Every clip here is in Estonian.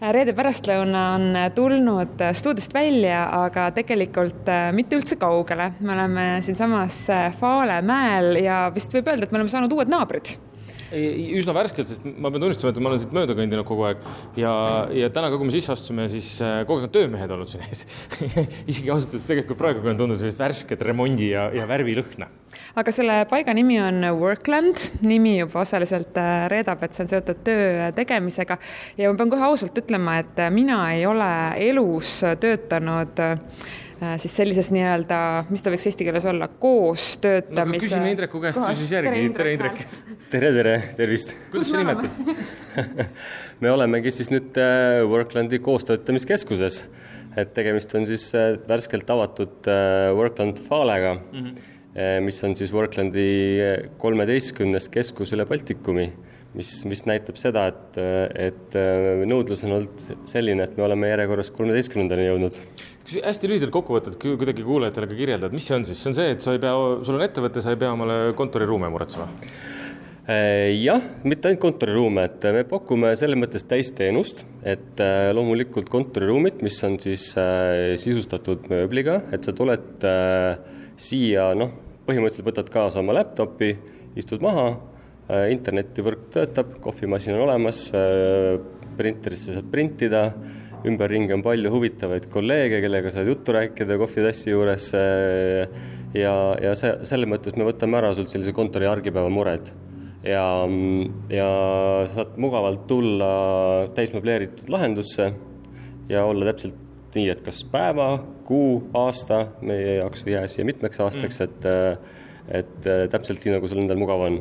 reede pärastlõuna on tulnud stuudiost välja, aga tegelikult äh, mitte üldse kaugele. me oleme siinsamas äh, Faale mäel ja vist võib öelda, et me oleme saanud uued naabrid üsna värskelt, sest ma pean tunnistama, et ma olen siit mööda kõndinud kogu aeg. Ja, ja täna ka, kui me sisse astusime, siis äh, kogu aeg on töömehed olnud siin ees. Isegi ausalt öeldes tegelikult praegu, kui on tunda sellist värsket remondi ja, ja värvilõhna. aga selle paiga nimi on Workland, nimi juba osaliselt äh, reedab, et see on seotud töö tegemisega. Ja ma pean kohe ausalt ütlema, et mina ei ole elus töötanud Äh, siis sellises nii-öelda, mis ta võiks eesti keeles olla, koos töötamise no,. küsime Indreku käest siis järgi, tere Indrek. tere, tere, tervist. kuidas sa nimetad me olemegi siis nüüd äh, Worklandi koostöötamiskeskuses, et tegemist on siis äh, värskelt avatud Workland Falega mm, -hmm. mis on siis Worklandi kolmeteistkümnes keskus üle Baltikumi mis, mis näitab seda, et, et nõudlus on olnud selline, et me oleme järjekorras kolmeteistkümnendani jõudnud hästi lühidalt kokkuvõtet kuidagi kuulajatele ka kirjeldad, mis see on siis, see on see, et sa ei pea, sul on ettevõte, sa ei pea omale kontoriruume muretsema? Äh, jah, mitte ainult kontoriruume, et me pakume selles mõttes täisteenust, et äh, loomulikult kontoriruumid, mis on siis äh, sisustatud mööbliga, et sa tuled siia, noh, põhimõtteliselt võtad kaasa oma laptopi, istud maha, internetivõrk töötab, kohvimasin on olemas, printerisse saad printida ümberringi on palju huvitavaid kolleege, kellega saad juttu rääkida kohvitassi juures. Eh, ja, ja see, selles mõttes me võtame ära sult sellise kontori argipäeva mured ja, ja saad mugavalt tulla täismöbleeritud lahendusse ja olla täpselt nii, et kas päeva, kuu, aasta, meie jaoks jää siia mitmeks aastaks, mm. et, et täpselt nii, nagu sul endal mugav on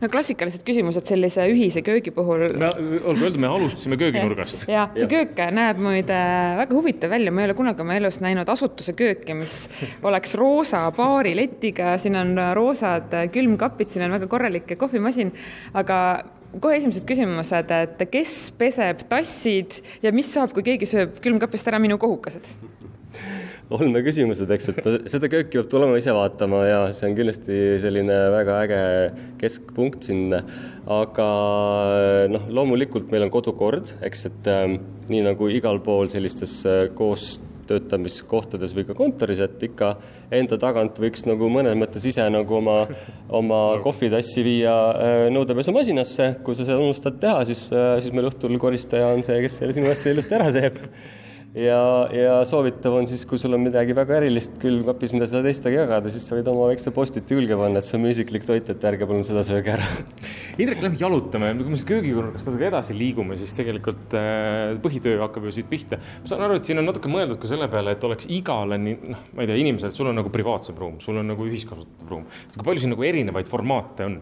no klassikalised küsimused sellise ühise köögi puhul. olgu öeldud, me alustasime kööginurgast. ja see köök näeb muide väga huvitav välja, ma ei ole kunagi oma elus näinud asutuse kööki, mis oleks roosa baariletiga, siin on roosad külmkapid, siin on väga korralik kohvimasin, aga kohe esimesed küsimused, et kes peseb tassid ja mis saab, kui keegi sööb külmkapist ära minu kohukesed? Olmeküsimused, eks, et seda kööki peab tulema ise vaatama ja see on kindlasti selline väga äge keskpunkt siin. aga noh, loomulikult meil on kodukord, eks, et äh, nii nagu igal pool sellistes äh, koos töötamiskohtades või ka kontoris, et ikka enda tagant võiks nagu mõnes mõttes ise nagu oma, oma kohvitassi viia äh, nõudepesumasinasse. kui sa seda unustad teha, siis, äh, siis meil õhtul koristaja on see, kes selle sinu asja ilusti ära teeb ja, ja soovitav on siis, kui sul on midagi väga erilist külmkapis, mida sa teistega jagada, siis sa võid oma väikse postiti külge panna, et see on mu isiklik toit, et ärge palun seda sööge ära. Indrek, lähme jalutame, kui me siit köögikorrust natuke edasi liigume, siis tegelikult äh, põhitöö hakkab ju siit pihta. ma saan aru, et siin on natuke mõeldud ka selle peale, et oleks igale, noh, ma ei tea, inimesele, sul on nagu privaatsem ruum, sul on nagu ühiskasutatav ruum. kui palju siin nagu erinevaid formaate on?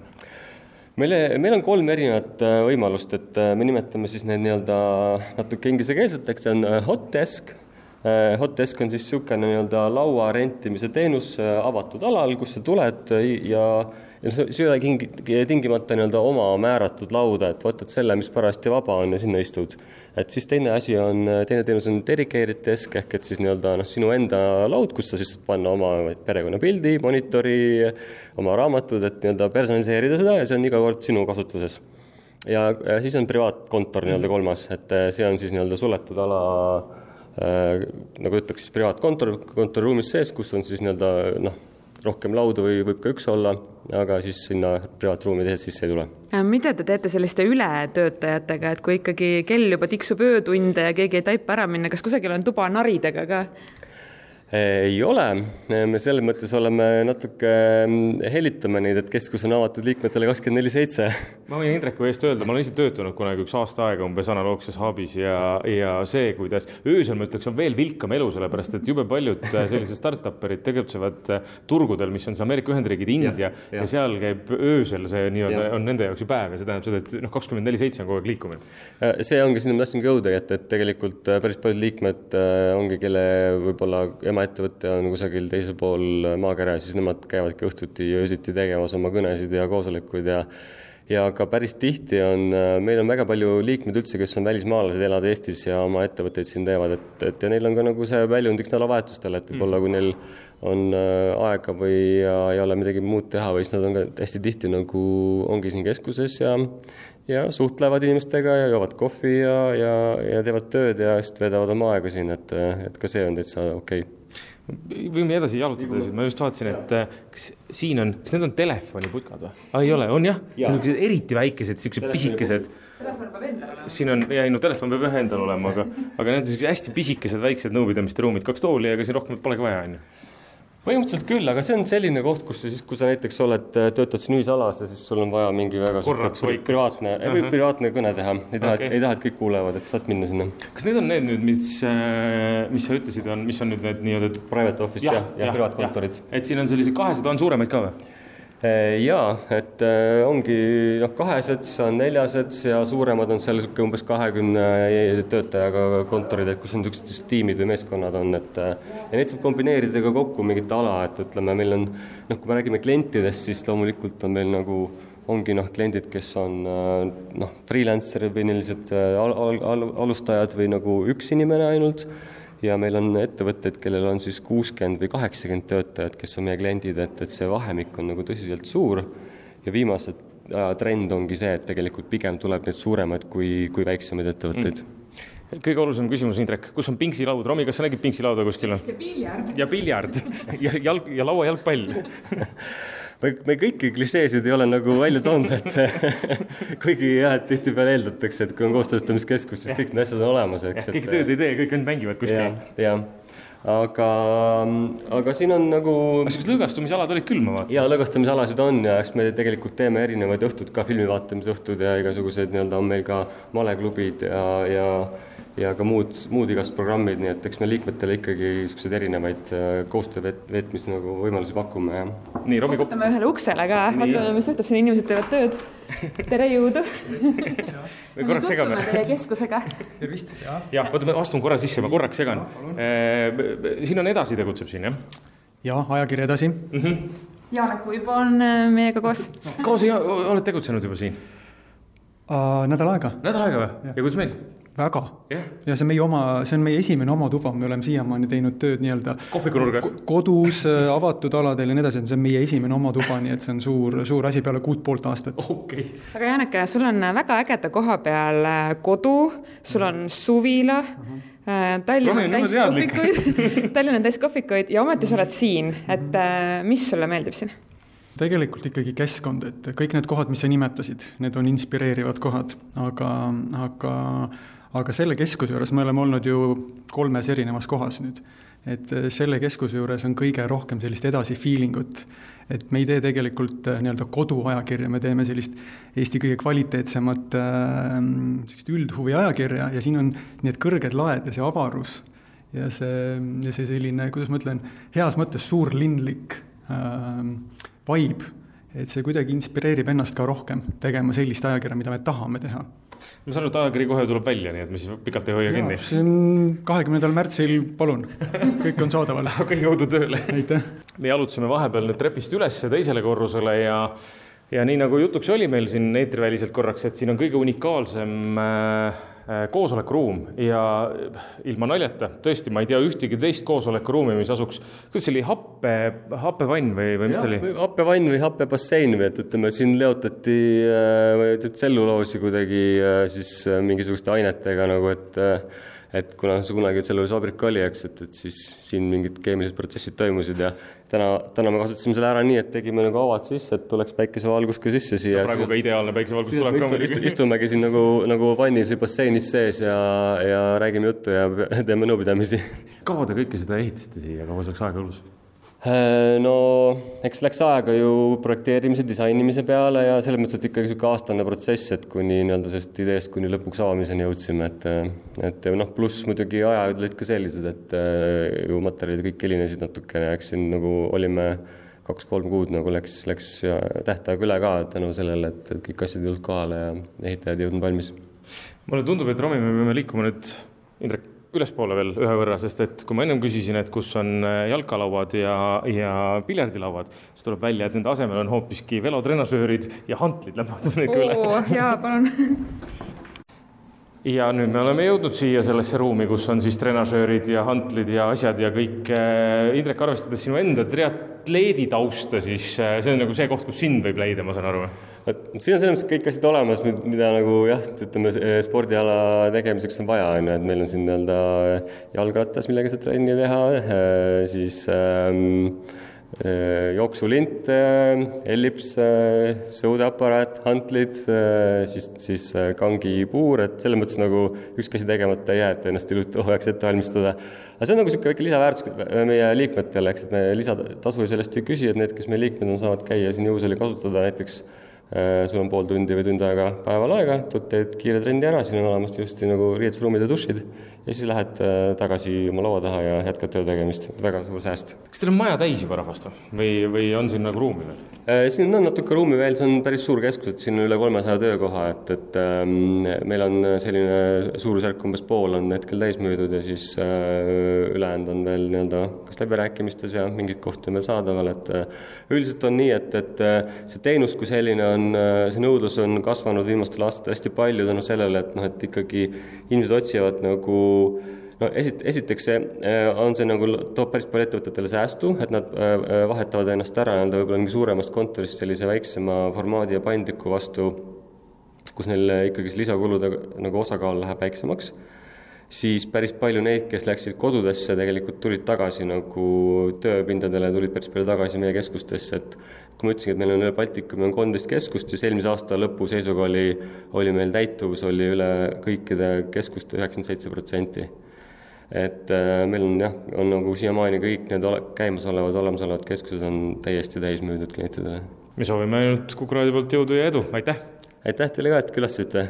Meil, meil on kolm erinevat äh, võimalust, et äh, me nimetame siis need nii-öelda natuke inglisekeelseteks, see on äh, hot desk. Hot desk on siis niisugune nii-öelda laua rentimise teenus avatud alal, kus sa tuled ja ja see ei ole tingimata nii-öelda oma määratud lauda, et võtad selle, mis parajasti vaba on ja sinna istud. et siis teine asi on, teine teenus on dedicated desk ehk et siis nii-öelda noh, sinu enda laud, kus sa siis saad panna oma perekonnapildi, monitori, oma raamatud, et nii-öelda personaliseerida seda ja see on iga kord sinu kasutuses. ja, siis on privaatkontor nii-öelda kolmas, et see on siis nii-öelda suletud ala äh, nagu ütleks siis privaatkontor, kontoriruumis sees, kus on siis nii-öelda noh rohkem laudu või võib ka üks olla, aga siis sinna privaatruumi tehes sisse ei tule. mida te teete selliste ületöötajatega, et kui ikkagi kell juba tiksub öötunde ja keegi ei taipa ära minna, kas kusagil on tuba naridega ka? Ei ole, me selles mõttes oleme natuke, mm, helitame neid, et keskus on avatud liikmetele kakskümmend neli seitse. ma võin Indreku eest öelda, ma olen ise töötanud kunagi üks aasta aega umbes analoogses hub'is ja, ja see, kuidas öösel ma ütleks, on veel vilkam elu, sellepärast et jube paljud äh, sellised startup'erid tegutsevad äh, turgudel, mis on see Ameerika Ühendriigid, India ja, ja. ja seal käib öösel see nii-öelda on nende jaoks ju päev ja see tähendab seda, et noh, kakskümmend neli seitse on kogu aeg liikumine. Äh, see ongi, sinna ma tahtsingi jõuda, et, et tegelikult päris paljud liikmed ongi, kelle võib-olla ema emaettevõte on kusagil teisel pool maakera siis nemad käivadki õhtuti ja öösiti tegemas oma kõnesid ja koosolekuid ja ja ka päris tihti on, meil on väga palju liikmeid üldse, kes on välismaalased, elavad Eestis ja oma ettevõtteid siin teevad, et, et ja neil on ka nagu see väljundiks nädalavahetustel, et võib-olla kui neil on äh, aega või ja ei ole midagi muud teha või siis nad on ka hästi tihti nagu ongi siin keskuses ja ja suhtlevad inimestega ja joovad kohvi ja, ja, ja teevad tööd ja siis veedavad oma aega siin, et, et ka see on täitsa okei. okay võime edasi jalutada, ma just vaatasin, et äh, kas siin on, kas need on telefoniputkad või? aa, ei ole, on jah ja.? niisugused eriti väikesed, niisugused pisikesed. siin on, ja ei no telefon peab jah endal olema, aga, aga need on niisugused hästi pisikesed väiksed nõupidamiste ruumid, kaks tooli, ega siin rohkem polegi vaja, on ju põhimõtteliselt küll, aga see on selline koht, kus sa siis, kui sa näiteks oled, töötad siin ühisalas ja siis sul on vaja mingi väga privaatne uh, -huh. või privaatne kõne teha, ei taha okay., ei taha, et kõik kuulevad, et saad minna sinna. kas need on need nüüd, mis, äh, mis sa ütlesid, on, mis on nüüd need nii-öelda private office ja, ja, ja, ja privaatkontorid? et siin on sellised kahesed, on suuremaid ka või? Eh, jaa, et eh, ongi noh, kahesed, on neljased ja suuremad on seal niisugune umbes kahekümne töötajaga kontorid, et kus on niisugused tiimid või meeskonnad on, et eh, ja neid saab kombineerida ka kokku mingit ala, et ütleme, meil on noh, kui me räägime klientidest, siis loomulikult on meil nagu ongi noh, kliendid, kes on noh, freelancer'id või al al al alustajad või nagu üks inimene ainult ja meil on ettevõtteid, kellel on siis kuuskümmend või kaheksakümmend töötajat, kes on meie kliendid, et, et see vahemik on nagu tõsiselt suur ja viimased aja trend ongi see, et tegelikult pigem tuleb neid suuremaid kui, kui väiksemaid ettevõtteid mm. kõige olulisem küsimus, Indrek, kus on pingsilaud, Romi, kas sa nägid pingsilauda kuskil? ja piljard. ja piljard ja jalg ja lauajalgpall me, me kõiki klišeesid ei ole nagu välja toonud, et kuigi jah, et tihtipeale eeldatakse, et kui on koostöötamiskeskus, siis kõik need asjad on olemas, eks. kõik tööd ei tee, kõik ainult mängivad kuskil. jah, aga, aga siin on nagu. niisugused lõõgastumisalad olid küll, ma vaatasin. ja lõõgastamisalasid on ja eks me tegelikult teeme erinevaid õhtud ka, filmi vaatamise õhtud ja igasuguseid nii-öelda on meil ka maleklubid ja, ja ja ka muud, muud igast programmid, nii et eks me liikmetele ikkagi niisuguseid erinevaid äh, koostöö veet-, veetmise nagu võimalusi pakume, jah. nii, Romi koputame ühele uksele ka, vaatame, mis juhtub, siin inimesed teevad tööd. Tere, jõudu me korraks segame. Teie keskusega. tervist, jah. jah, oota, ma astun korra sisse, ma korraks segan. Äh, siin on Edasi tegutseb siin, jah? jah, ajakiri Edasi mm. -hmm. Janek Uibo on äh, meiega koos. kaua sa oled tegutsenud juba siin uh,? nädal aega. nädal aega või? ja kuidas meeldib? Väga. Yeah.. ja see on meie oma, see on meie esimene oma tuba, me oleme siiamaani teinud tööd nii-öelda kohvikunurgas, kodus, äh, avatud aladel ja nii edasi, et see on meie esimene oma tuba, nii et see on suur, suur asi peale kuut poolt aastat. Okay.. aga Janek, sul on väga ägeda koha peal äh, kodu, sul on suvila uh. -huh. Tallinn on täis kohvikuid. Tallinn on täis kohvikuid ja ometi sa oled siin, et mis sulle meeldib siin? tegelikult ikkagi keskkond, et kõik need kohad, mis sa nimetasid, need on inspireerivad kohad, aga, aga aga selle keskuse juures me oleme olnud ju kolmes erinevas kohas nüüd. et äh, selle keskuse juures on kõige rohkem sellist edasi feeling ut. et me ei tee tegelikult äh, nii-öelda koduajakirja, me teeme sellist Eesti kõige kvaliteetsemat äh, sellist üldhuvi ajakirja ja siin on need kõrged laed ja see avarus ja see, ja see selline, kuidas ma ütlen, heas mõttes suurlinlik äh, vibe, et see kuidagi inspireerib ennast ka rohkem tegema sellist ajakirja, mida me tahame teha ma saan aru, et ajakiri kohe tuleb välja, nii et me siis pikalt ei hoia ja, kinni. see on kahekümnendal märtsil, palun, kõik on saadaval okei okay,, jõudu tööle! aitäh! me jalutasime vahepeal nüüd trepist üles teisele korrusele ja ja nii nagu jutuks oli meil siin eetriväliselt korraks, et siin on kõige unikaalsem äh, Äh, koosolekuruum ja ilma naljata, tõesti, ma ei tea ühtegi teist koosolekuruumi, mis asuks, kuidas see oli, happe, happevann või, või mis ta oli? happevann või happebassein või et ütleme, siin leotati äh, tselluloosi kuidagi äh, siis äh, mingisuguste ainetega nagu, et äh, et kuna see kunagi tselluloosivabrik oli, eks, et, et siis siin mingid keemilised protsessid toimusid ja täna, täna me kasutasime selle ära nii, et tegime nagu avad sisse, et tuleks päikesevalgus ka sisse siia. praegu ka ideaalne päikesevalgus tuleb ka muidugi. istumegi siin nagu, nagu vannis või basseinis sees ja, ja räägime juttu ja teeme nõupidamisi. kaua te kõike seda ehitasite siia, kaua selleks aega kulus? Äh, no eks läks aega ju projekteerimise, disainimise peale ja selles mõttes, et ikkagi niisugune aastane protsess, et kuni nii-öelda sellest ideest kuni lõpuks avamiseni jõudsime, et et noh, pluss muidugi ajad olid ka sellised, et äh, ju materjalid kõik helinesid natukene, eks siin nagu olime kaks-kolm kuud nagu läks, läks tähtaeg üle ka tänu sellele, et, et kõik asjad ei tulnud kohale ja ehitajad ei jõudnud valmis. mulle tundub, et Romi, me peame liikuma nüüd, Indrek ülespoole veel ühe võrra, sest et kui ma ennem küsisin, et kus on äh, jalkalauad ja, ja piljardilauad, siis tuleb välja, et nende asemel on hoopiski velotrenažöörid ja hantlid, lähme vaatame neid üle. jaa, palun ja nüüd me oleme jõudnud siia sellesse ruumi, kus on siis trenažöörid ja hantlid ja asjad ja kõik. Äh, Indrek, arvestades sinu enda triatleedi tausta, siis äh, see on nagu see koht, kus sind võib leida, ma saan aru vot siin on selles mõttes kõik asjad olemas, mida nagu jah, ütleme spordiala tegemiseks on vaja, on ju, et meil on siin nii-öelda jalgrattas, millega saad trenni teha, siis ähm, Äh, jooksulint, äh, ellips, äh, sõudeaparaat, hantlid, siis, siis kangipuur, et selles mõttes nagu ükski asi tegemata ei jää, et ennast ilusti hooajaks ette valmistada. aga see on nagu niisugune väike lisaväärtus meie liikmetele, eks, et me lisatasu sellest ei küsi, et need, kes meie liikmed on, saavad käia siin jõusaali kasutada näiteks sul on pool tundi või tund aega päeval aega, teed kiire trenni ära, siin on olemas ilusti nagu riietusruumid ja dušid ja siis lähed äh, tagasi oma laua taha ja jätkad töö tegemist, väga suur sääst. kas teil on maja täis juba rahvast või, või on siin nagu ruumi veel? Äh, siin on natuke ruumi veel, see on päris suur keskus, et siin on üle kolmesaja töökoha, et, et ähm, meil on selline suurusjärk umbes pool on hetkel täis müüdud ja siis äh, ülejäänud on veel nii-öelda kas läbirääkimistes ja mingeid kohti on veel saadaval, et äh, üldiselt on nii, et, et äh, see teenus kui selline on, see nõudlus on kasvanud viimastel aastatel hästi palju tänu sellele, et noh, et ikkagi inimesed otsivad nagu no esit-, esiteks see äh, on see nagu, toob päris palju ettevõtetele säästu, et nad äh, äh, vahetavad ennast ära nii-öelda võib-olla mingi suuremast kontorist sellise väiksema formaadi ja paindliku vastu, kus neil ikkagi see lisakulude nagu osakaal läheb väiksemaks, siis päris palju neid, kes läksid kodudesse, tegelikult tulid tagasi nagu tööpindadele, tulid päris palju tagasi meie keskustesse, et kui ma ütlesin, et meil on üle Baltikumi on kolmteist keskust, siis eelmise aasta lõpu seisuga oli, oli meil täituvus oli üle kõikide keskuste üheksakümmend seitse protsenti. Et äh, meil on jah, on nagu siiamaani kõik need ole, käimasolevad, olemasolevad keskused on täiesti täis müüdud klientidele. me soovime ainult Kuku raadio poolt jõudu ja edu, aitäh! aitäh teile ka, et külastasite!